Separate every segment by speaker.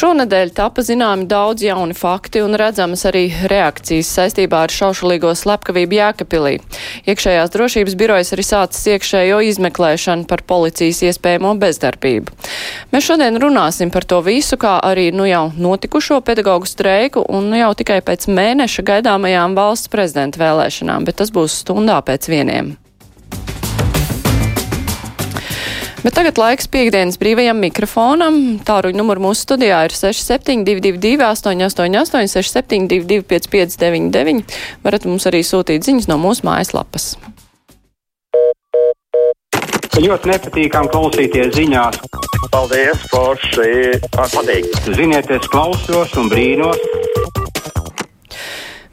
Speaker 1: Šonadēļ tapa zināmi daudz jauni fakti un redzamas arī reakcijas saistībā ar šaušalīgo slepkavību Jēkapilī. Iekšējās drošības birojas arī sācis iekšējo izmeklēšanu par policijas iespējamo bezdarbību. Mēs šodien runāsim par to visu, kā arī nu jau notikušo pedagoģu streiku un nu jau tikai pēc mēneša gaidāmajām valsts prezidenta vēlēšanām, bet tas būs stundā pēc vieniem. Bet tagad laiks piekdienas brīvajam mikrofonam. Tāruņa numuru mūsu studijā ir 6722, 888, 672, 559, varat mums arī sūtīt ziņas no mūsu mājaslapas.
Speaker 2: Ļoti nepatīkami klausīties ziņās.
Speaker 3: Paldies, Forši! Man patīk!
Speaker 2: Ziniet, es klausos un brīnos.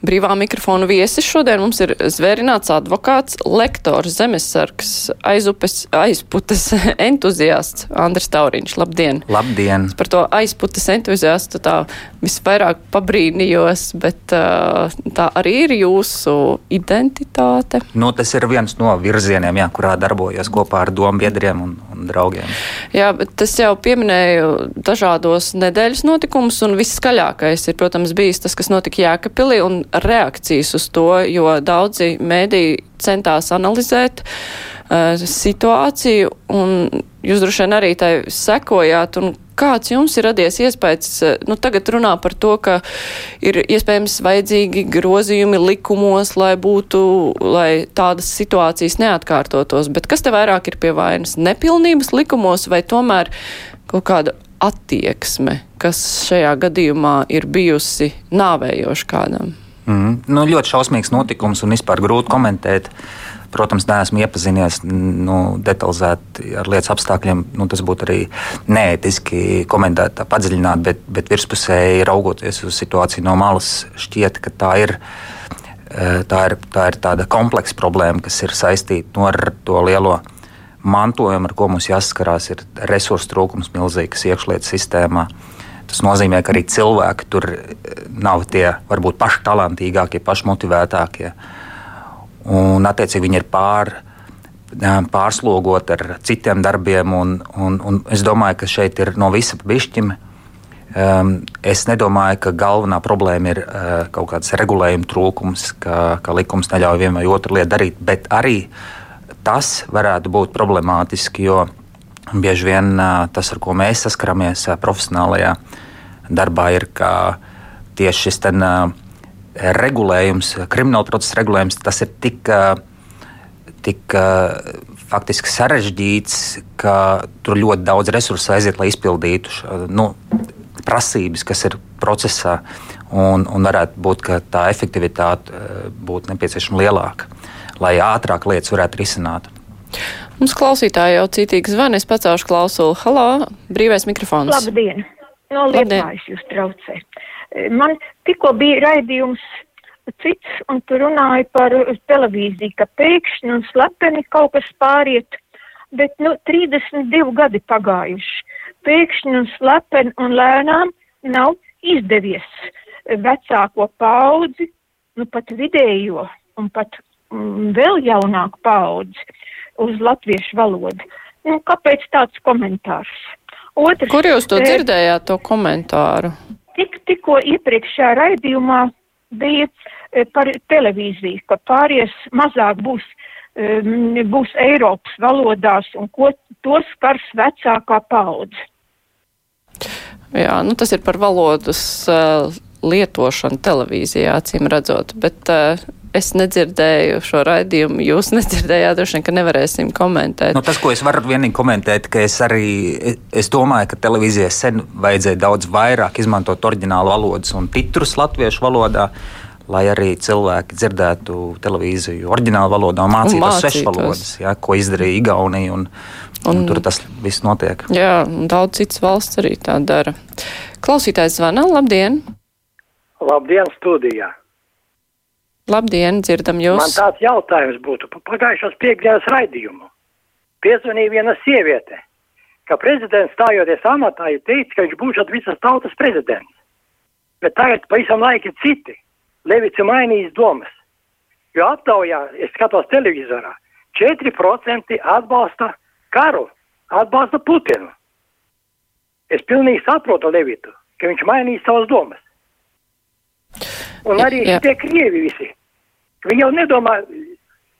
Speaker 1: Brīvā mikrofona viesis šodien mums ir zvērināts advokāts, lektors, zemesargs, aizupes, aizputes entuziasts Andris Tauriņš. Labdien!
Speaker 4: Labdien!
Speaker 1: Es par to aizputes entuziastu tā visvairāk pabrīnījos, bet uh, tā arī ir jūsu identitāte.
Speaker 4: Nu, tas ir viens no virzieniem, jā, kurā darbojos kopā ar domu biedriem un, un draugiem.
Speaker 1: Jā, bet es jau pieminēju dažādos nedēļas notikumus, un viskaļākais ir, protams, bijis tas, kas notika Jēkabpilī, un reakcijas uz to, jo daudzi mēdī centās analizēt uh, situāciju, un jūs droši vien arī tai sekojāt, kāds jums ir radies iespējas, nu tagad runā par to, ka ir iespējams vajadzīgi grozījumi likumos, lai būtu, lai tādas situācijas neatkārtotos, bet kas te vairāk ir pie vainas? Nepilnības likumos vai tomēr kaut kāda attieksme, kas šajā gadījumā ir bijusi nāvējoša kādam?
Speaker 4: Mm, nu, ļoti šausmīgs notikums un vispār grūti komentēt. Protams, neesmu iepazinies nu, detalizēti ar lietas apstākļiem. Nu, tas būtu arī neētiski komentēt, padziļināt, bet, bet virspusēji raugoties uz situāciju no malas, šķiet, ka tā ir. Tā ir, tā ir tāda kompleksa problēma, kas ir saistīta no ar to lielo mantojumu, ar ko mums jāsaskarās. Ir resursu trūkums milzīgs iekšlietu sistēmā. Tas nozīmē, ka arī cilvēki tur nav tie varbūt paši talantīgākie, paši motivētākie. Un, attiecīgi, viņi ir pār, pārslogoti ar citiem darbiem. Un, un, un es domāju, ka šeit ir no visa pišķim. Um, es nedomāju, ka galvenā problēma ir uh, kaut kāds regulējuma trūkums, ka, ka likums neļauj vienu vai otru lietu darīt, bet arī tas varētu būt problemātiski, jo bieži vien tas, ar ko mēs saskaramies profesionālajā darbā, ir tieši šis ten, regulējums, krimināla procesa regulējums, tas ir tik, tik faktiski sarežģīts, ka tur ļoti daudz resursu aiziet, lai izpildītu nu, prasības, kas ir procesā, un, un varētu būt, ka tā efektivitāte būtu nepieciešama lielāka, lai ātrāk lietas varētu risināt.
Speaker 1: Mums klausītāji jau citīgi zvana, es pacaušu klausulu. Halo, brīvais mikrofons.
Speaker 5: Labdien! No Liepājas jūs traucē. Man tikko bija raidījums cits, un tu runāji par televīziju, ka pēkšņi un slepeni kaut kas pāriet, bet, nu, 32 gadi pagājuši pēkšņi un slepeni un lēnām nav izdevies vecāko paudzi, nu pat vidējo un pat mm, vēl jaunāku paudzi uz latviešu valodu. Nu, kāpēc tāds komentārs?
Speaker 1: Otrs, Kur jūs to dzirdējāt, to komentāru?
Speaker 5: Tik, tikko iepriekšējā raidījumā bija par televīziju, ka pāries mazāk būs, būs Eiropas valodās un ko to skars vecākā paudze.
Speaker 1: Jā, nu tas ir par valodas uh, lietošanu televīzijā, acīm redzot, bet es nedzirdēju šo raidījumu. Jūs nedzirdējāt, droši vien, ka nevarēsim komentēt.
Speaker 4: Nu, tas, ko es varu vienīgi komentēt, ka es arī es domāju, ka televīzijai sen vajadzēja daudz vairāk izmantot oriģinālu valodas un titrus latviešu valodā. Lai arī cilvēki dzirdētu televīziju oriģinālā valodā un mācītos svešas valodas, ja, ko izdarīja Igaunija. Un, Un, un tur tas viss notiek.
Speaker 1: Jā, un daudz citas valsts arī tā dara. Klausītājs zvana, labdien!
Speaker 3: Labdien, studijā!
Speaker 1: Labdien, dzirdam jūs!
Speaker 3: Man tāds jautājums būtu par pagājušās piekdienas raidījumu. Piezvanīja viena sieviete, ka prezidents stājoties amatā ir teicis, ka viņš būs visas tautas prezidents. Bet tagad pavisam laiki citi. Levici mainījis domas. Jo aptaujā, es skatos televizorā, 4% atbalsta karu, atbalsta Putinu. Es pilnīgi saprotu Levitu, ka viņš mainīs savas domas. Un arī
Speaker 1: Jā.
Speaker 3: tie krievi visi. Viņi jau nedomā,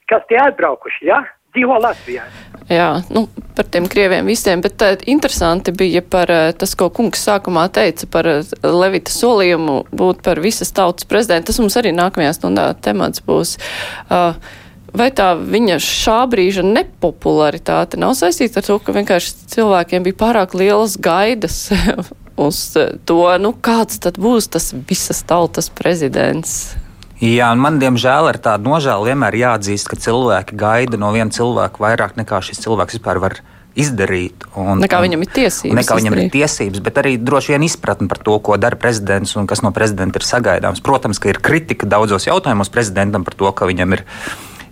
Speaker 3: kas tie atbraukuši, ja? Dzīvo Latvijā.
Speaker 1: Jā, nu, par tiem krieviem visiem, bet tā, interesanti bija par eh, tas, ko kungs sākumā teica par eh, Levita solījumu būt par visas tautas prezidentu. Tas mums arī nākamajā stundā temats būs. Uh, Vai tā viņa šā brīža nepopularitāte nav saistīta ar to, ka vienkārši cilvēkiem bija pārāk lielas gaidas uz eh, to, nu kāds tad būs tas visas tautas prezidents?
Speaker 4: Jā, man, diemžēl, ar tādu nožēlu vienmēr jāatzīst, ka cilvēki gaida no viena cilvēka vairāk nekā šis cilvēks vispār var izdarīt. Un,
Speaker 1: Nekā viņam ir tiesības
Speaker 4: Nekā viņam ir
Speaker 1: izdarīt.
Speaker 4: tiesības, bet arī droši vien izpratne par to, ko dara prezidents un kas no prezidenta ir sagaidāms. Protams, ka ir kritika daudzos jautājumos prezidentam par to, ka viņam ir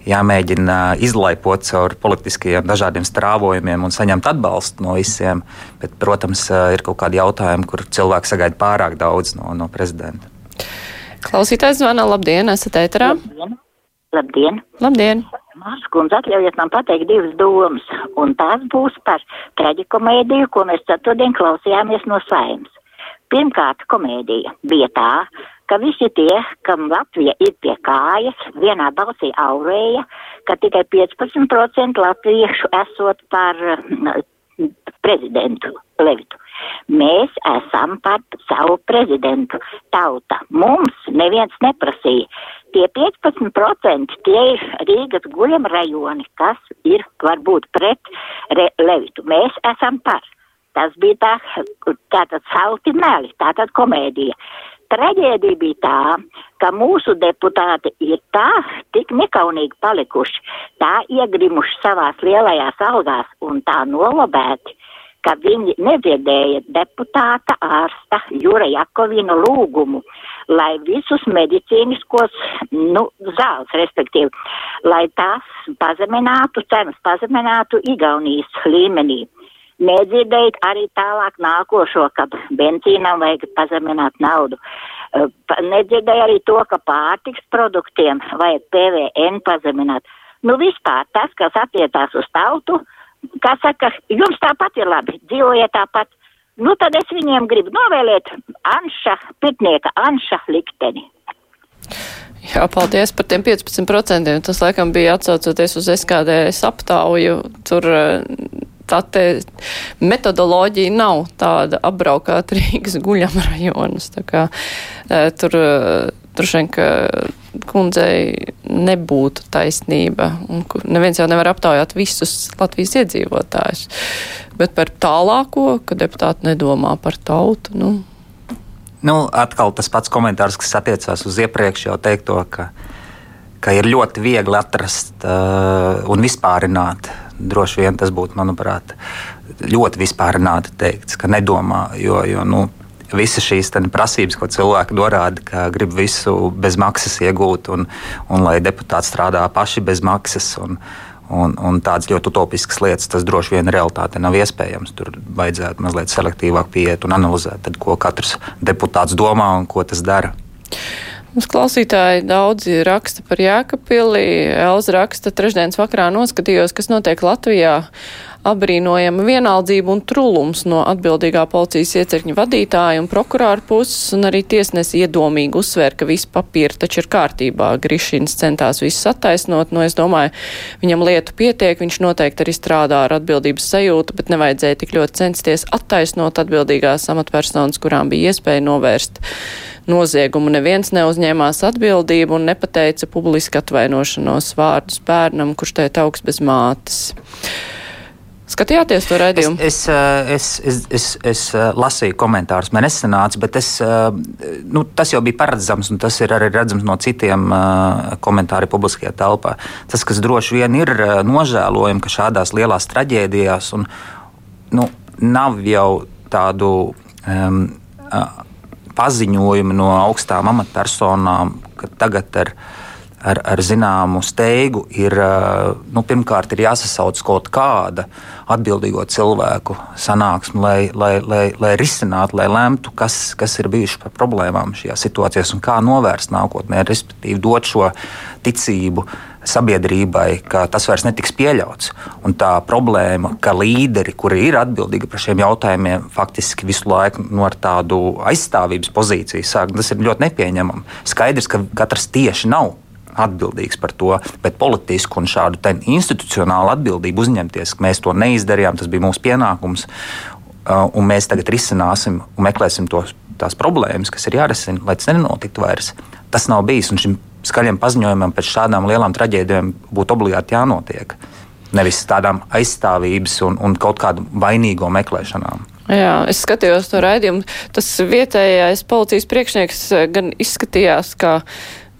Speaker 4: jāmēģina izlaipot caur politiskajiem dažādiem strāvojumiem un saņemt atbalstu no visiem. Bet, protams, ir kaut kādi jautājumi, kur cilvēki sagaida pārāk daudz no, no prezidenta.
Speaker 1: Klausītājs zvana, labdien, esat ēterā?
Speaker 6: Labdien! Labdien!
Speaker 1: Labdien!
Speaker 6: Kundze, atļaujiet man pateikt divas domas, un tās būs par traģikomēdiju, ko mēs ceturtdien klausījāmies no saimnes. Pirmkārt, komēdija bija tā, ka visi tie, kam Latvija ir pie kājas, vienā balsī aurēja, ka tikai 15% latviešu esot par mm, prezidentu Levitu. Mēs esam par savu prezidentu tauta. Mums neviens neprasīja. Tie 15% tie ir Rīgas guļam rajoni, kas ir varbūt pret re, Levitu. Mēs esam par. Tas bija tā, tātad salti meli, tātad komēdija. Traģēdija bija tā, ka mūsu deputāti ir tā tik nekaunīgi palikuši, tā iegrimuši savās lielajās algās un tā nolobēti, ka viņi nedzirdēja deputāta ārsta Jura Jakovina lūgumu, lai visus medicīniskos, nu, zāles, respektīvi, lai tās pazeminātu, cenas pazeminātu Igaunijas līmenī. Nedzirdēt arī tālāk nākošo, ka benzīnam vajag pazemināt naudu. Pa- Nedzirdēju arī to, ka pārtiks produktiem vajag PVN pazemināt. Nu, vispār tas, kas attiecās uz tautu, kā saka, jums tāpat ir labi, dzīvojiet tāpat. Nu, tad es viņiem gribu novēlēt Anša, Pitnieka Anša likteni.
Speaker 1: Jā, paldies par tiem 15%. Tas, laikam, bija atsaucoties uz SKDS aptauju. Tur eh, tā metodoloģija nav tāda apbraukāt Rīgas guļam rajonus. Kā eh, tur droši vien, ka kundzei nebūtu taisnība. Un neviens jau nevar aptaujāt visus Latvijas iedzīvotājus. Bet par tālāko, ka deputāti nedomā par tautu, nu,
Speaker 4: Nu, atkal tas pats komentārs, kas attiecās uz iepriekš jau teikto, ka, ka ir ļoti viegli atrast uh, un vispārināt. Droši vien tas būtu, manuprāt, ļoti vispārināti teikts, ka nedomā, jo, jo nu, visas šīs prasības, ko cilvēki norāda, ka grib visu bez maksas iegūt un, un lai deputāti strādā paši bez maksas. Un, Un, un tādas ļoti utopiskas lietas, tas droši vien realitāte nav iespējams. Tur vajadzētu mazliet selektīvāk pieiet un analizēt, tad, ko katrs deputāts domā un ko tas dara.
Speaker 1: Mums klausītāji daudzi raksta par Jēkabpili. Elza raksta, trešdienas vakarā noskatījos, kas notiek Latvijā. Abrīnojama vienaldzība un trulums no atbildīgā policijas iecirkņa vadītāja un prokurāra puses, un arī tiesnesi iedomīgi uzsver, ka visi papīri taču ir kārtībā. Grišins centās visus attaisnot, no es domāju, viņam lietu pietiek, viņš noteikti arī strādā ar atbildības sajūtu, bet nevajadzēja tik ļoti censties attaisnot atbildīgās amatpersonas, kurām bija iespēja novērst noziegumu. Neviens neuzņēmās atbildību un nepateica publiski atvainošanos vārdus bērnam, kurš teikt augsts bez mātes. Skatījāties to raidījumu?
Speaker 4: Es, es, es, es, es, es lasīju komentārus, man nesanāca, bet es, eh, nu, tas jau bija paredzams, un tas ir arī redzams no citiem eh, komentāriem publiskajā telpā. Tas, kas droši vien ir eh, nožēlojami, ka šādās lielās traģēdijās, un nu, nav jau tādu um, paziņojumu no augstām amatpersonām, ka tagad ar ar, ar zināmu steigu, ir nu, pirmkārt ir jāsasauc kaut kāda atbildīgo cilvēku sanāksme, lai, lai, lai, lai risinātu, lai lemtu, kas, kas ir bijuši par problēmām šajā situācijā un kā novērst nākotnē, respektīvi dot šo ticību sabiedrībai, ka tas vairs netiks pieļauts. Un tā problēma, ka līderi, kuri ir atbildīgi par šiem jautājumiem, faktiski visu laiku no tādu aizstāvības pozīciju sāk, tas ir ļoti nepieņemami. Skaidrs, ka katrs tieši nav atbildīgs par to, bet politisku un šādu institucionālu atbildību uzņemties, ka mēs to neizdarījām, tas bija mūsu pienākums. Uh, un mēs tagad risināsim un meklēsim tos, tās problēmas, kas ir jārisina, lai tas nenotiktu vairs. Tas nav bijis, un šim skaļiem paziņojumam pēc šādām lielām traģēdijām būtu obligāti jānotiek. Nevis tādām aizstāvības un, un kaut kādu vainīgo meklēšanām.
Speaker 1: Jā, es skatījos to raidījumu. Tas vietējais policijas priekšnieks gan izskatījās, ka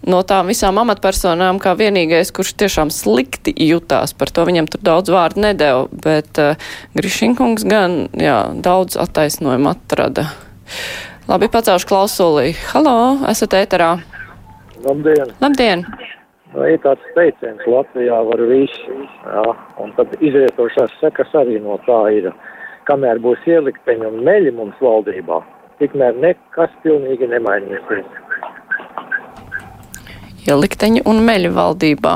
Speaker 1: no tām visām amatpersonām, kā vienīgais, kurš tiešām slikti jutās par to, viņam tur daudz vārdu nedēva, bet uh, Grišinkungs gan, jā, daudz attaisnojumu atrada. Labi, pacaušu klausulī. Halo, esat ēterā.
Speaker 7: Labdien!
Speaker 1: Labdien!
Speaker 7: Ir tāds teiciens, Latvijā var visu, jā, un tad izrietošās sekas arī no tā ir, kamēr būs ielikteņi un meļi mums valdībā, tikmēr nekas pilnīgi nemainīsies
Speaker 1: ielikteņi un meļi valdībā.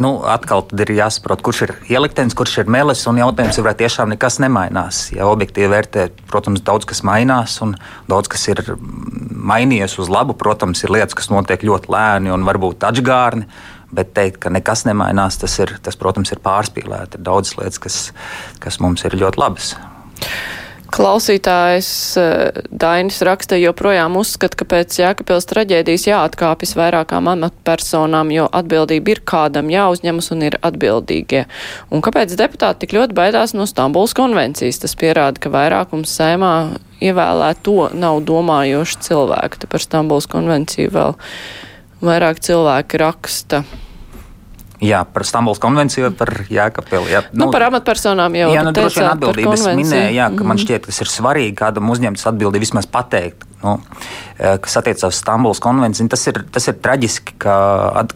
Speaker 4: Nu, atkal ir jāsaprot, kurš ir ieliktenis, kurš ir melis. Jautājums ir, vai tiešām nekas nemainās. Ja objektīvi vērtēt, protams, daudz kas mainās un daudz kas ir mainījies uz labu. Protams, ir lietas, kas notiek ļoti lēni un varbūt atžgārni. Bet teikt, ka nekas nemainās, tas, ir, tas protams, ir pārspīlēti. Ir daudzas lietas, kas, kas mums ir ļoti labas.
Speaker 1: Klausītājs eh, Dainis raksta, joprojām uzskata, ka pēc Jēkabils traģēdijas jāatkāpjas vairākām amatpersonām, jo atbildība ir kādam jāuzņemas un ir atbildīgie. Un kāpēc deputāti tik ļoti baidās no Stambuls konvencijas? Tas pierāda, ka vairākums sēmā ievēlēt to nav domājoši cilvēki. Te par Stambuls konvenciju vēl vairāk cilvēki raksta.
Speaker 4: Jā, par Stambulas konvenciju, par Jēkabili. Jā.
Speaker 1: Nu, nu, par amatpersonām jau
Speaker 4: jā, nu, droši vien atbildības minēja, jā, ka mm. man mhm. šķiet, kas ir svarīgi kādam uzņemtas atbildību vismaz pateikt. Nu, eh, kas attiecas uz Stambulas konvenciju, tas ir, tas ir traģiski, ka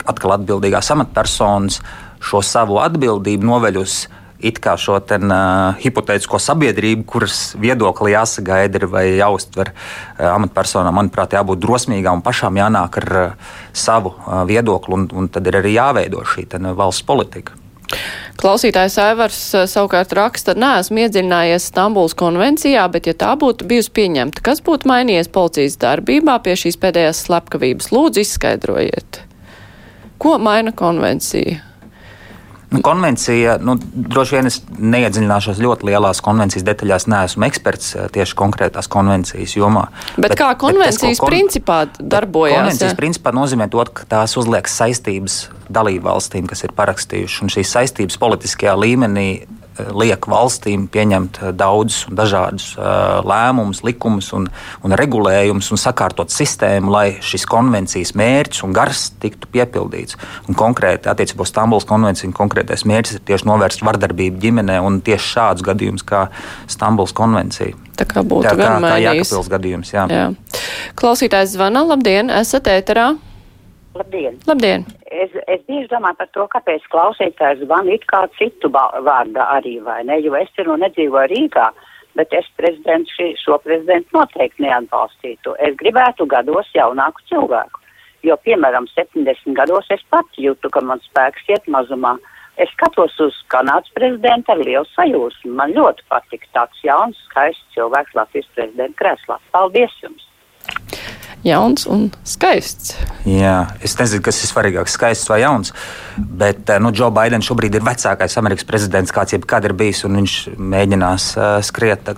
Speaker 4: atkal atbildīgās amatpersonas šo savu atbildību noveļ uz it kā šo ten, uh, hipotētisko sabiedrību, kuras viedokli jāsagaida ir vai jāuztver uh, amatpersonām, manuprāt, jābūt drosmīgām un pašām jānāk ar uh, savu uh, viedokli, un, un tad ir arī jāveido šī ten, valsts politika.
Speaker 1: Klausītājs Aivars savukārt raksta, neesmu iedziļinājies Stambuls konvencijā, bet ja tā būtu bijusi pieņemta, kas būtu mainījies policijas darbībā pie šīs pēdējās slepkavības? Lūdzu, izskaidrojiet. Ko maina konvencija?
Speaker 4: Nu, konvencija, nu, droši vien es neiedziļināšos ļoti lielās konvencijas detaļās, neesmu eksperts eh, tieši konkrētās konvencijas jomā.
Speaker 1: Bet, bet kā konvencijas bet tas, kon... principā darbojas?
Speaker 4: Konvencijas ja? principā nozīmē to, ka tās uzliek saistības dalību valstīm, kas ir parakstījušas, un šīs saistības politiskajā līmenī liek valstīm pieņemt eh, daudzus un dažādus uh, lēmumus, likumus un, un regulējumus un sakārtot sistēmu, lai šis konvencijas mērķis un gars tiktu piepildīts. Un konkrēti attiecībā uz Stambulas konvenciju konkrētais mērķis ir tieši novērst vardarbību ģimenē un tieši šādus gadījumus kā Stambulas konvencija.
Speaker 1: Tā kā būtu
Speaker 4: tā,
Speaker 1: gan
Speaker 4: kā, kā Jākapils gadījums. Jā. Jā.
Speaker 1: Klausītājs zvana, labdien, esat ēterā!
Speaker 8: Labdien!
Speaker 1: Labdien.
Speaker 8: Es, es bieži domāju par to, kāpēc klausītājs zvan it kā citu vārdā arī, vai ne, jo es tur nu nedzīvoju Rīgā, bet es prezidentu šī, šo prezidentu noteikti neatbalstītu. Es gribētu gados jaunāku cilvēku, jo, piemēram, 70 gados es pats jūtu, ka man spēks iet mazumā. Es skatos uz Kanādas prezidentu ar lielu sajūsmu. Man ļoti patīk tāds jauns, skaists cilvēks Latvijas prezidenta krēslā. Paldies jums!
Speaker 1: Jauns un skaists.
Speaker 4: Jā, es nezinu, kas ir svarīgāks, skaists vai jauns. Bet eh, nu, Joe Bidens šobrīd ir vecākais Amerikas prezidents, kāds jebkad ir bijis, un viņš mēģinās uh, skriet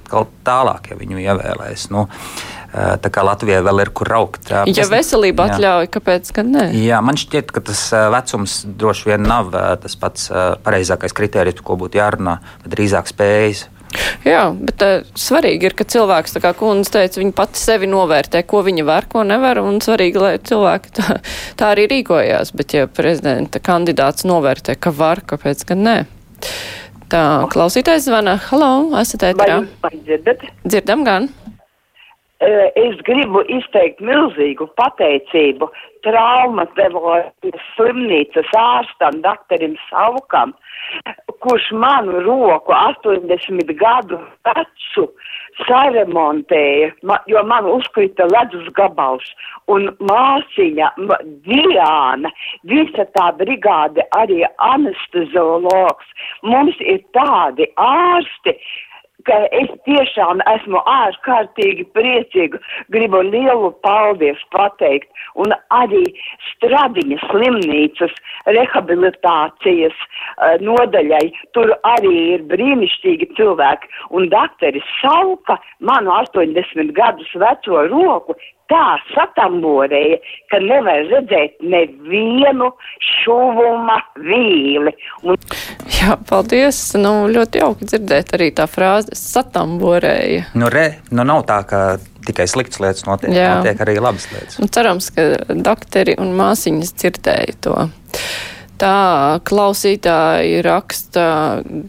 Speaker 4: tālāk, ja viņu ievēlēs. Nu, uh, Tā kā Latvijai vēl ir kur augt.
Speaker 1: Ja es, veselība jā. atļauj, kāpēc gan ne?
Speaker 4: Jā, man šķiet, ka tas vecums droši vien nav tas pats pareizākais kriterijs, ko būtu jārunā, bet drīzāk spējas.
Speaker 1: Jā, bet uh, svarīgi ir, ka cilvēks, tā kā kundze teica, viņa pati sevi novērtē, ko viņa var, ko nevar, un svarīgi, lai cilvēki tā, tā arī rīkojās. Bet, ja prezidenta kandidāts novērtē, ka var, kāpēc gan nē? Tā, klausītājs zvana. Halo, esat ēterā?
Speaker 9: Vai dzirdat?
Speaker 1: Dzirdam gan.
Speaker 9: Es gribu izteikt milzīgu pateicību traumatoloģijas slimnīcas ārstam, doktorim Saukam, kurš manu roku 80 gadu vecu saremontēja, jo man uzkrita ledus gabals. Un māsiņa Diāna, visa tā brigāde, arī anesteziologs. Mums ir tādi ārsti, ka es tiešām esmu ārkārtīgi priecīga. Gribu lielu paldies pateikt. Un arī Stradiņas slimnīcas rehabilitācijas uh, nodaļai. Tur arī ir brīnišķīgi cilvēki. Un dakteris Sauka manu 80 gadus veco roku tā satamborēja, ka nevar redzēt nevienu šuvuma vīli. Un...
Speaker 1: Jā, paldies. Nu, ļoti jauki dzirdēt arī tā frāze satamborēja.
Speaker 4: Nu, re, nu nav tā, ka tikai sliktas lietas notiek, Jā. notiek arī labas lietas.
Speaker 1: Nu, cerams, ka doktori un māsiņas dzirdēja to. Tā klausītāji raksta,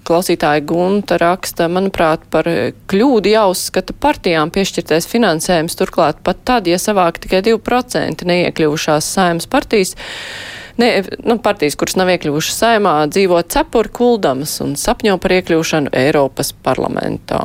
Speaker 1: klausītāja Gunta raksta, manuprāt, par kļūdu jāuzskata partijām piešķirtais finansējums, turklāt pat tad, ja savāk tikai 2% neiekļuvušās saimas partijas, ne, nu, partijas, kuras nav iekļuvušas saimā, dzīvo cepuri kuldamas un sapņo par iekļūšanu Eiropas parlamentā.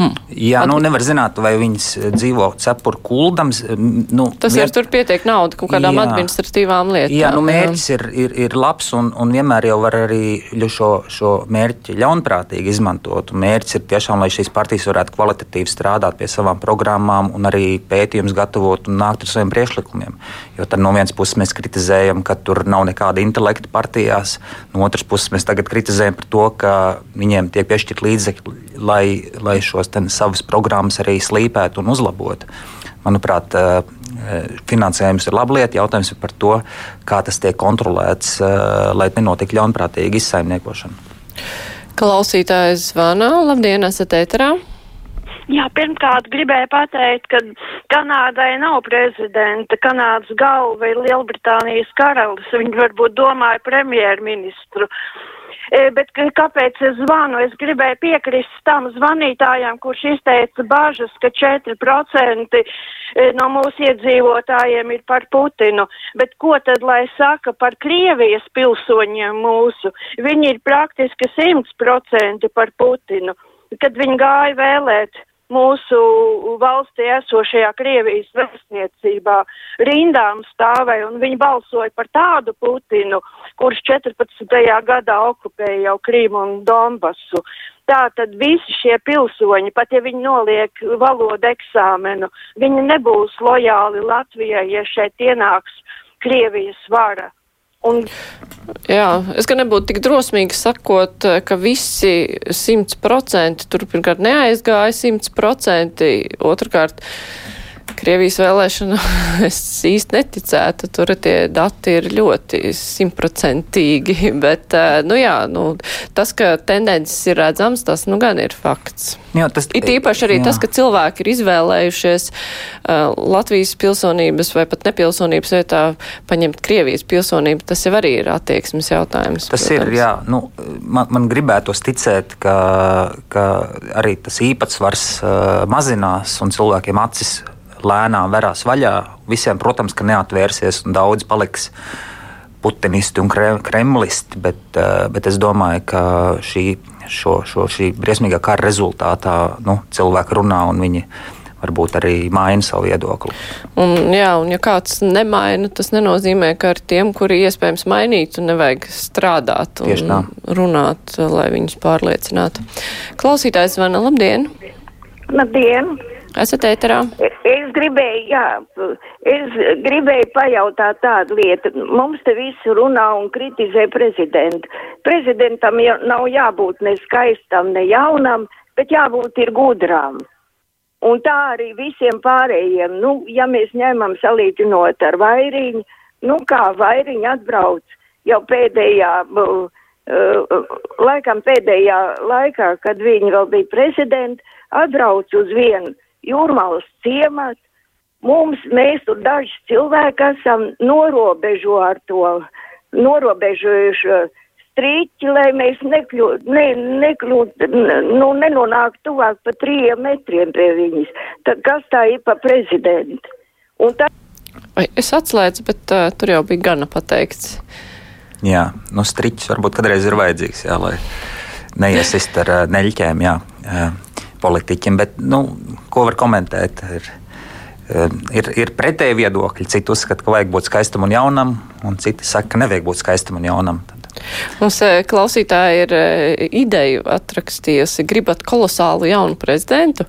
Speaker 4: Hmm. Jā, nu nevar zināt, vai viņas eh, dzīvo cepuru kuldams. Nu,
Speaker 1: Tas ir tur pietiek naudu kaut kādām jā, administratīvām lietām.
Speaker 4: Jā, nu mērķis ir, ir, ir labs un, un vienmēr jau var arī šo, šo mērķi ļaunprātīgi izmantot. Un mērķis ir tiešām, lai šīs partijas varētu kvalitatīvi strādāt pie savām programmām un arī pētījums gatavot un nākt ar saviem priekšlikumiem. Jo tad no vienas puses mēs kritizējam, ka tur nav nekāda intelekta partijās, no otras puses mēs tagad kritizējam par to, ka viņiem tiek piešķirt līdzekļi, lai, lai šos savas programmas arī slīpētu un uzlabotu. Manuprāt, finansējums ir laba lieta. Jautājums ir par to, kā tas tiek kontrolēts, lai nenotiktu ļaunprātīga izsaimniekošana.
Speaker 1: Klausītājs zvana. Labdien, esat ēterā!
Speaker 10: Jā, pirmkārt, gribēju pateikt, ka Kanādai nav prezidenta. Kanādas galva ir Lielbritānijas karalis. Viņi varbūt domāja premjerministru. E, bet kāpēc es zvanu? Es gribēju piekrist tam zvanītājām, kurš izteica bažas, ka 4% e, no mūsu iedzīvotājiem ir par Putinu. Bet ko tad lai saka par Krievijas pilsoņiem mūsu? Viņi ir praktiski 100% par Putinu. Kad viņi gāja vēlēt mūsu valstī esošajā Krievijas vēstniecībā rindām stāvēja un viņi balsoja par tādu Putinu, kurš 14. gadā okupēja jau Krīmu un Donbasu. Tā tad visi šie pilsoņi, pat ja viņi noliek valodu eksāmenu, viņi nebūs lojāli Latvijai, ja šeit ienāks Krievijas vara. Un...
Speaker 1: Jā, es gan nebūtu tik drosmīgi sakot, ka visi simts procenti tur pirmkārt neaizgāja simts procenti, otrkārt Krievijas vēlēšana es īsti neticētu. Tur tie dati ir ļoti simtprocentīgi, bet, nu jā, nu, tas, ka tendences ir redzams, tas, nu, gan ir fakts. Jā, tas ir īpaši arī jā. tas, ka cilvēki ir izvēlējušies uh, Latvijas pilsonības vai pat nepilsonības vietā paņemt Krievijas pilsonību. Tas jau arī ir attieksmes jautājums.
Speaker 4: Tas protams. ir, jā, nu, man, man gribētos ticēt, ka, ka arī tas īpatsvars uh, mazinās un cilvēkiem acis lēnām verās vaļā. Visiem, protams, ka neatvērsies un daudz paliks putinisti un kremlisti, bet, eh, bet es domāju, ka šī, šo, šo, šī briesmīgā kara rezultātā nu, cilvēki runā un viņi varbūt arī maina savu viedokli.
Speaker 1: Un, jā, un ja kāds nemaina, tas nenozīmē, ka ar tiem, kuri iespējams mainītu, nevajag strādāt un runāt, lai viņus pārliecinātu. Klausītājs zvana, labdien!
Speaker 11: Labdien!
Speaker 1: Esat ēterā?
Speaker 11: Es gribēju, jā, es gribēju pajautāt tādu lietu. Mums te visu runā un kritizē prezidentu. Prezidentam jau nav jābūt ne skaistam, ne jaunam, bet jābūt ir gudrām. Un tā arī visiem pārējiem. Nu, ja mēs ņemam salīdzinot ar vairiņu, nu kā vairiņu atbrauc jau pēdējā, uh, laikam pēdējā laikā, kad viņi vēl bija prezidenti, atbrauc uz vienu jūrmālas ciemats. Mums, mēs tur daži cilvēki esam norobežo ar to, norobežojuši strīķi, lai mēs nekļūt, ne, nekļūt, nu, nenonāktu tuvāk pa trījiem metriem pie viņas. Tad kas tā ir pa prezidentu? Un tā
Speaker 1: es atslēdzu, bet uh, tur jau bija gana pateikts.
Speaker 4: Jā, nu striķis varbūt kādreiz ir vajadzīgs, jā, lai neiesist ar uh, neļķēm, jā, uh, politiķiem. Bet, nu, ko var komentēt? Ir, uh, ir, ir pretēji viedokļi. Citi uzskata, ka vajag būt skaistam un jaunam, un citi saka, ka nevajag būt skaistam un jaunam. Tad
Speaker 1: Mums klausītāji ir ideju atrakstījusi, gribat kolosālu jaunu prezidentu.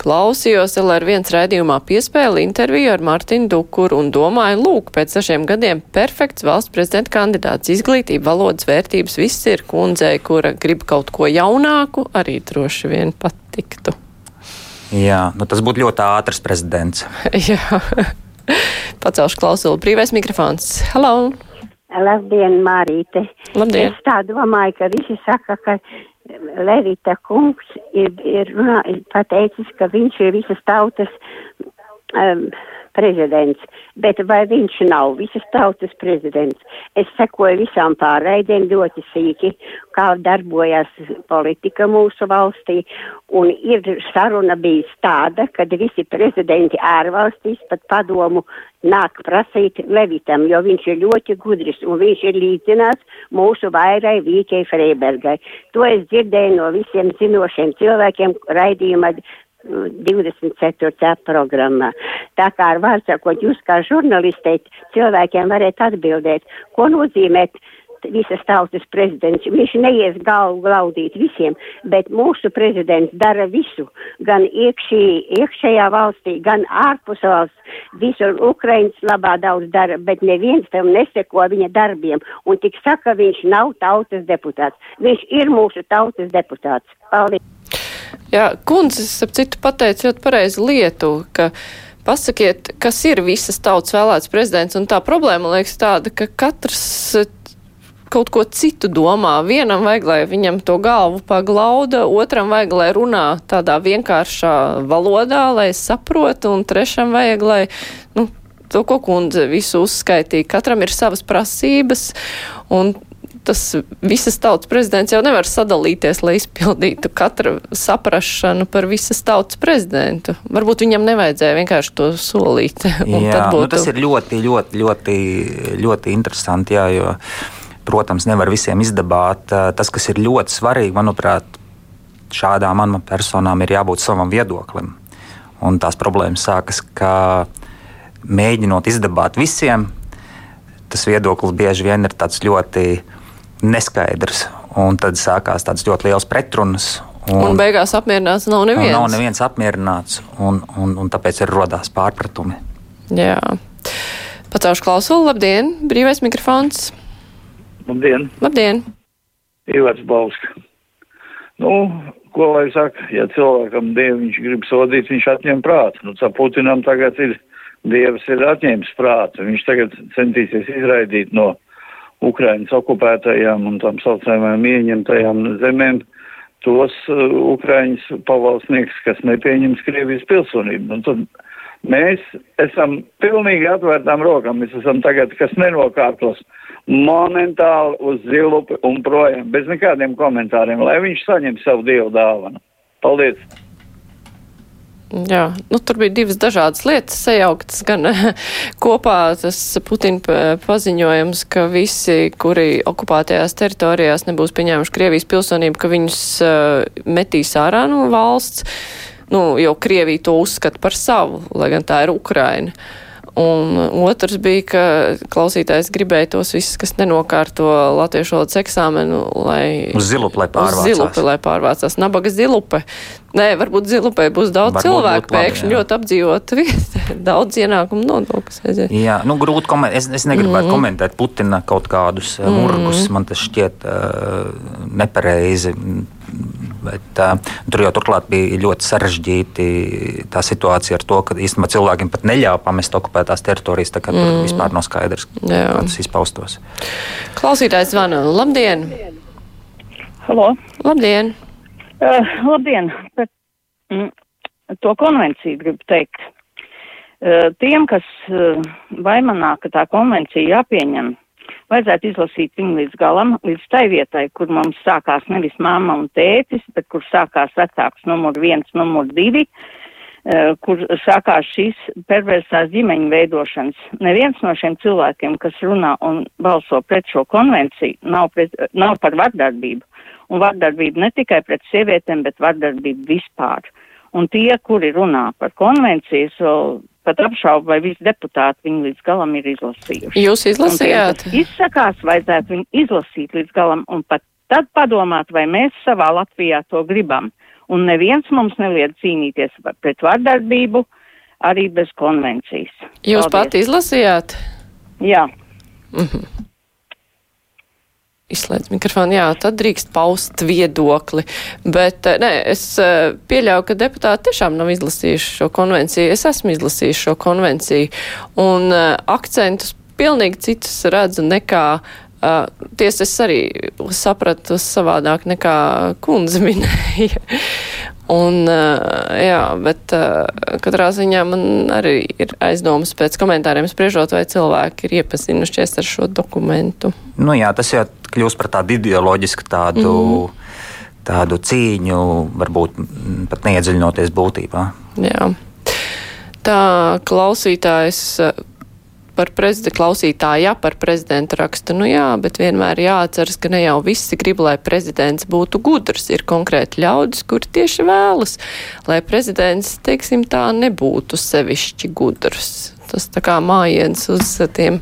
Speaker 1: Klausījos LR1 raidījumā piespēli interviju ar Martinu Dukuru un domāju, lūk, pēc dažiem gadiem perfekts valsts prezidenta kandidāts. Izglītība, valodas vērtības, viss ir kundzei, kura grib kaut ko jaunāku, arī droši vien patiktu.
Speaker 4: Jā, nu tas būtu ļoti ātrs prezidents.
Speaker 1: Jā. Pacelšu klausulu. Brīvais mikrofons. Hello!
Speaker 12: Labdien, Mārīte.
Speaker 1: Labdien.
Speaker 12: Es tā domāju, ka visi saka, ka Levita kungs ir, ir, runā, ir pateicis, ka viņš ir visas tautas um, prezidents, bet vai viņš nav visas tautas prezidents? Es sekoju visām pārraidēm ļoti sīki, kā darbojas politika mūsu valstī, un ir saruna bijis tāda, kad visi prezidenti ārvalstīs pat padomu nāk prasīt Levitam, jo viņš ir ļoti gudrs un viņš ir līdzināts mūsu vairai Vīkei Freibergai. To es dzirdēju no visiem zinošiem cilvēkiem raidījumā 24. programmā. Tā kā ar vārdu sakot, jūs kā žurnalistei cilvēkiem varat atbildēt, ko nozīmē visas tautas prezidents. Viņš neies galvu glaudīt visiem, bet mūsu prezidents dara visu, gan iekšī, iekšējā valstī, gan ārpus valsts. Visur Ukrainas labā daudz dara, bet neviens tam neseko viņa darbiem. Un tik saka, viņš nav tautas deputāts. Viņš ir mūsu tautas deputāts. Paldies!
Speaker 1: Jā, kundzes, ap citu pateica ļoti pareizi lietu, ka pasakiet, kas ir visas tautas vēlēts prezidents, un tā problēma liekas tāda, ka katrs eh, kaut ko citu domā. Vienam vajag, lai viņam to galvu paglauda, otram vajag, lai runā tādā vienkāršā valodā, lai saprotu, un trešam vajag, lai, nu, to, ko kundze visu uzskaitīja. Katram ir savas prasības, un tas visas tautas prezidents jau nevar sadalīties, lai izpildītu katru saprašanu par visas tautas prezidentu. Varbūt viņam nevajadzēja vienkārši to solīt.
Speaker 4: jā, būtu... nu, tas ir ļoti, ļoti, ļoti, ļoti interesanti, jā, jo, protams, nevar visiem izdabāt. Tas, kas ir ļoti svarīgi, manuprāt, šādām amatpersonām ir jābūt savam viedoklim. Un tās problēmas sākas, ka mēģinot izdabāt visiem, tas viedoklis bieži vien ir tāds ļoti neskaidrs. Un tad sākās tādas ļoti liels pretrunas.
Speaker 1: Un, un beigās apmierināts nav neviens.
Speaker 4: Nav neviens apmierināts, un, un, un tāpēc ir rodās pārpratumi.
Speaker 1: Jā. Pacaušu klausulu, labdien, brīvais mikrofons.
Speaker 13: Labdien.
Speaker 1: Labdien.
Speaker 13: Ivars Balsk. Nu, ko lai saka, ja cilvēkam dievu viņš grib sodīt, viņš atņem prātu. Nu, tā Putinam tagad ir, dievs ir atņēmis prātu. Viņš tagad centīsies izraidīt no Ukrainas okupētajām un tam saucamajām ieņemtajām zemēm tos uh, Ukraiņas pavalsnieks, kas nepieņems Krievijas pilsonību. Un tad mēs esam pilnīgi atvērtām rokām, mēs esam tagad, kas nenokārtos momentāli uz zilupi un projām, bez nekādiem komentāriem, lai viņš saņem savu dievu dāvanu. Paldies!
Speaker 1: Jā, nu, tur bija divas dažādas lietas sajauktas. Gan kopā tas Putina paziņojums, ka visi, kuri okupētajās teritorijās nebūs pieņēmuši Krievijas pilsonību, ka viņus uh, metīs ārā no valsts. Nu, jo Krievija to uzskata par savu, lai gan tā ir Ukraina. Uh, Un otrs bija, ka klausītājs gribēja tos visus, kas nenokārto latviešu valodas eksāmenu, lai.
Speaker 4: Lai pārvācās.
Speaker 1: Uz zilupi, lai pārvācās. Nabaga zilupe. Nē, varbūt zilupē būs daudz varbūt cilvēku pēkšņi ļoti apdzīvot vieta. daudz ienākumu nodokļus aiziet.
Speaker 4: Jā, nu grūti komentēt. Es, es negribētu mm. komentēt Putina kaut kādus mm. murgus. Man tas šķiet uh, nepareizi. Bet, uh, tur jau turklāt bija ļoti sarežģīti tā situācija ar to, ka īstenībā cilvēkiem pat neļāva pamest okupētās teritorijas. Tā kā mm. tur vispār nav skaidrs, kā tas izpaustos.
Speaker 1: Klausītājs zvana. Labdien!
Speaker 14: Halo!
Speaker 1: Labdien!
Speaker 14: Uh, labdien! Par mm, to konvenciju gribu teikt. Uh, tiem, kas uh, vaimanā, ka tā konvencija jāpieņem, vajadzētu izlasīt viņu līdz galam, līdz tai vietai, kur mums sākās nevis mamma un tētis, bet kur sākās vecāks numur viens, numur divi, uh, kur sākās šīs perversās ģimeņu veidošanas. Neviens no šiem cilvēkiem, kas runā un balso pret šo konvenciju, nav, pret, nav par vardarbību. Un vardarbību ne tikai pret sievietēm, bet vardarbību vispār. Un tie, kuri runā par konvencijas, vēl pat apšaubu, vai visi deputāti viņu līdz galam ir izlasījuši.
Speaker 1: Jūs izlasījāt?
Speaker 14: Un izsakās, vajadzētu viņu izlasīt līdz galam un pat tad padomāt, vai mēs savā Latvijā to gribam. Un neviens mums neliedz cīnīties pret vardarbību arī bez konvencijas.
Speaker 1: Jūs Paldies. pat izlasījāt?
Speaker 14: Jā.
Speaker 1: -hmm. Izslēdz mikrofonu, jā, tad drīkst paust viedokli. Bet, eh, nē, es eh, pieļauju, ka deputāti tiešām nav izlasījuši šo konvenciju. Es esmu izlasījis šo konvenciju. Un uh, akcentus pilnīgi citus redzu nekā Uh, Tiesa, es arī sapratu savādāk nekā kundze minēja. Un, uh, jā, bet uh, katrā ziņā man arī ir aizdomas pēc komentāriem spriežot, vai cilvēki ir iepazinušies ar šo dokumentu.
Speaker 4: Nu jā, tas jau kļūst par tādu ideoloģisku tādu. Mm. Tādu cīņu, varbūt pat neiedziļinoties būtībā.
Speaker 1: Jā. Tā klausītājs par prezidenta klausītāju, ja par prezidentu raksta, nu jā, bet vienmēr jāatceras, ka ne jau visi grib, lai prezidents būtu gudrs. Ir konkrēti ļaudis, kuri tieši vēlas, lai prezidents, teiksim, tā nebūtu sevišķi gudrs. Tas tā kā mājiens uz tiem,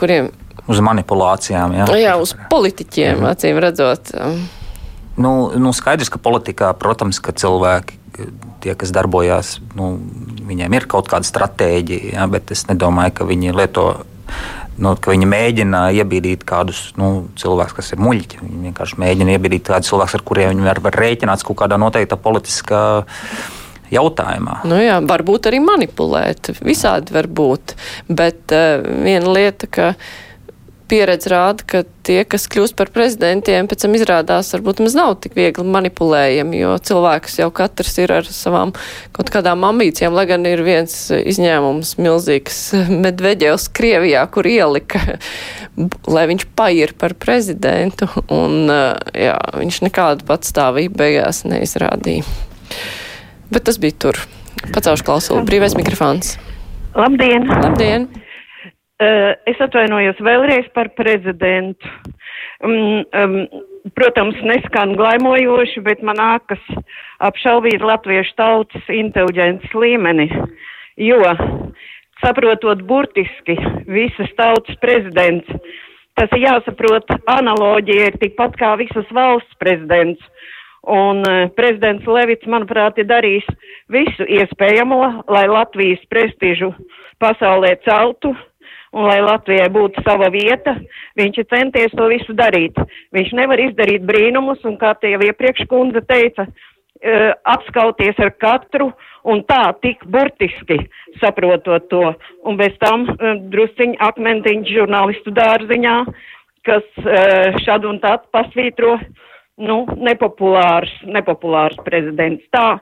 Speaker 1: kuriem.
Speaker 4: Uz manipulācijām, jā.
Speaker 1: Jā, uz politiķiem, mhm. acīm redzot.
Speaker 4: Nu, nu skaidrs, ka politikā, protams, ka cilvēki tie, kas darbojās, nu, viņiem ir kaut kāda stratēģija, ja, bet es nedomāju, ka viņi lieto. Nu, viņi mēģina iebīdīt kādus nu, cilvēkus, kas ir muļķi. Viņi vienkārši mēģina iebīdīt kādus cilvēkus, ar kuriem viņi var, var rēķināt kaut kādā noteikta politiskā jautājumā.
Speaker 1: Nu jā, varbūt arī manipulēt. Visādi var būt. Bet uh, viena lieta, ka pieredze rāda, ka tie, kas kļūst par prezidentiem, pēc tam izrādās varbūt maz nav tik viegli manipulējami, jo cilvēks jau katrs ir ar savām kaut kādām ambīcijām, lai gan ir viens izņēmums milzīgs Medveģevs Krievijā, kur ielika, lai viņš pair par prezidentu, un jā, viņš nekādu patstāvību beigās neizrādīja. Bet tas bija tur. Pacaušu klausulu. Brīvais mikrofons.
Speaker 15: Labdien!
Speaker 1: Labdien!
Speaker 15: Uh, es atvainojos vēlreiz par prezidentu. Um, um, protams, neskan glaimojoši, bet man nākas apšaubīt latviešu tautas inteliģences līmeni, jo, saprotot burtiski visas tautas prezidents, tas ir jāsaprot, analoģija ir tikpat kā visas valsts prezidents. Un uh, prezidents Levits, manuprāt, ir darījis visu iespējamo, lai Latvijas prestižu pasaulē celtu, un lai Latvijai būtu sava vieta, viņš ir centies to visu darīt. Viņš nevar izdarīt brīnumus, un kā tie jau iepriekš kundze teica, uh, apskauties ar katru un tā tik burtiski saprotot to. Un bez tam uh, drusciņi akmentiņš žurnālistu dārziņā, kas uh, šad un tad pasvītro, nu, nepopulārs, nepopulārs prezidents. Tā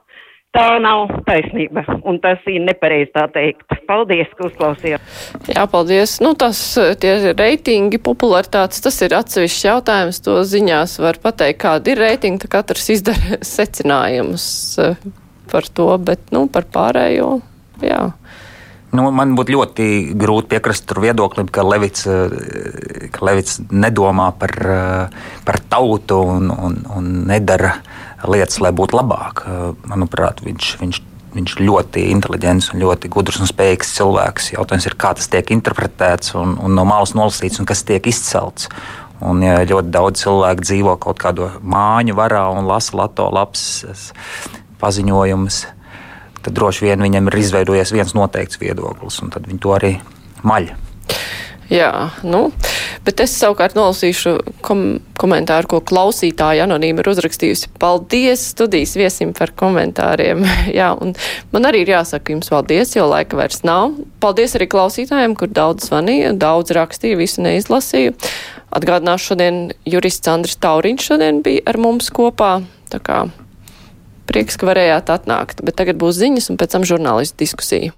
Speaker 15: tā nav taisnība, un tas ir nepareizi tā teikt. Paldies, ka uzklausījāt.
Speaker 1: Jā, paldies. Nu, tas tie reitingi, popularitātes, tas ir atsevišķs jautājums. To ziņās var pateikt, kāda ir reitinga, tad katrs izdara secinājumus eh, par to, bet, nu, par pārējo, jā.
Speaker 4: Nu, man būtu ļoti grūti piekrist viedoklim, ka Levits, eh, ka Levits nedomā par, eh, par tautu un, un, un nedara lietas, lai būtu labāk. Manuprāt, viņš, viņš, viņš ļoti inteliģents un ļoti gudrs un spējīgs cilvēks. Jautājums ir, kā tas tiek interpretēts un, un no malas nolasīts un kas tiek izcelts. Un, ja ļoti daudz cilvēku dzīvo kaut kādā māju varā un lasa lato lapas paziņojumus, tad droši vien viņam ir izveidojies viens noteikts viedoklis, un tad viņi to arī maļ.
Speaker 1: Jā, nu, bet es savukārt nolasīšu kom komentāru, ko klausītāja anonīma ir uzrakstījusi. Paldies studijas viesim par komentāriem. Jā, un man arī ir jāsaka jums paldies, jo laika vairs nav. Paldies arī klausītājiem, kur daudz zvanīja, daudz rakstīja, visu neizlasīju. Atgādināšu šodien jurists Andris Tauriņš šodien bija ar mums kopā. Tā kā prieks, ka varējāt atnākt, bet tagad būs ziņas un pēc tam žurnālistu diskusija.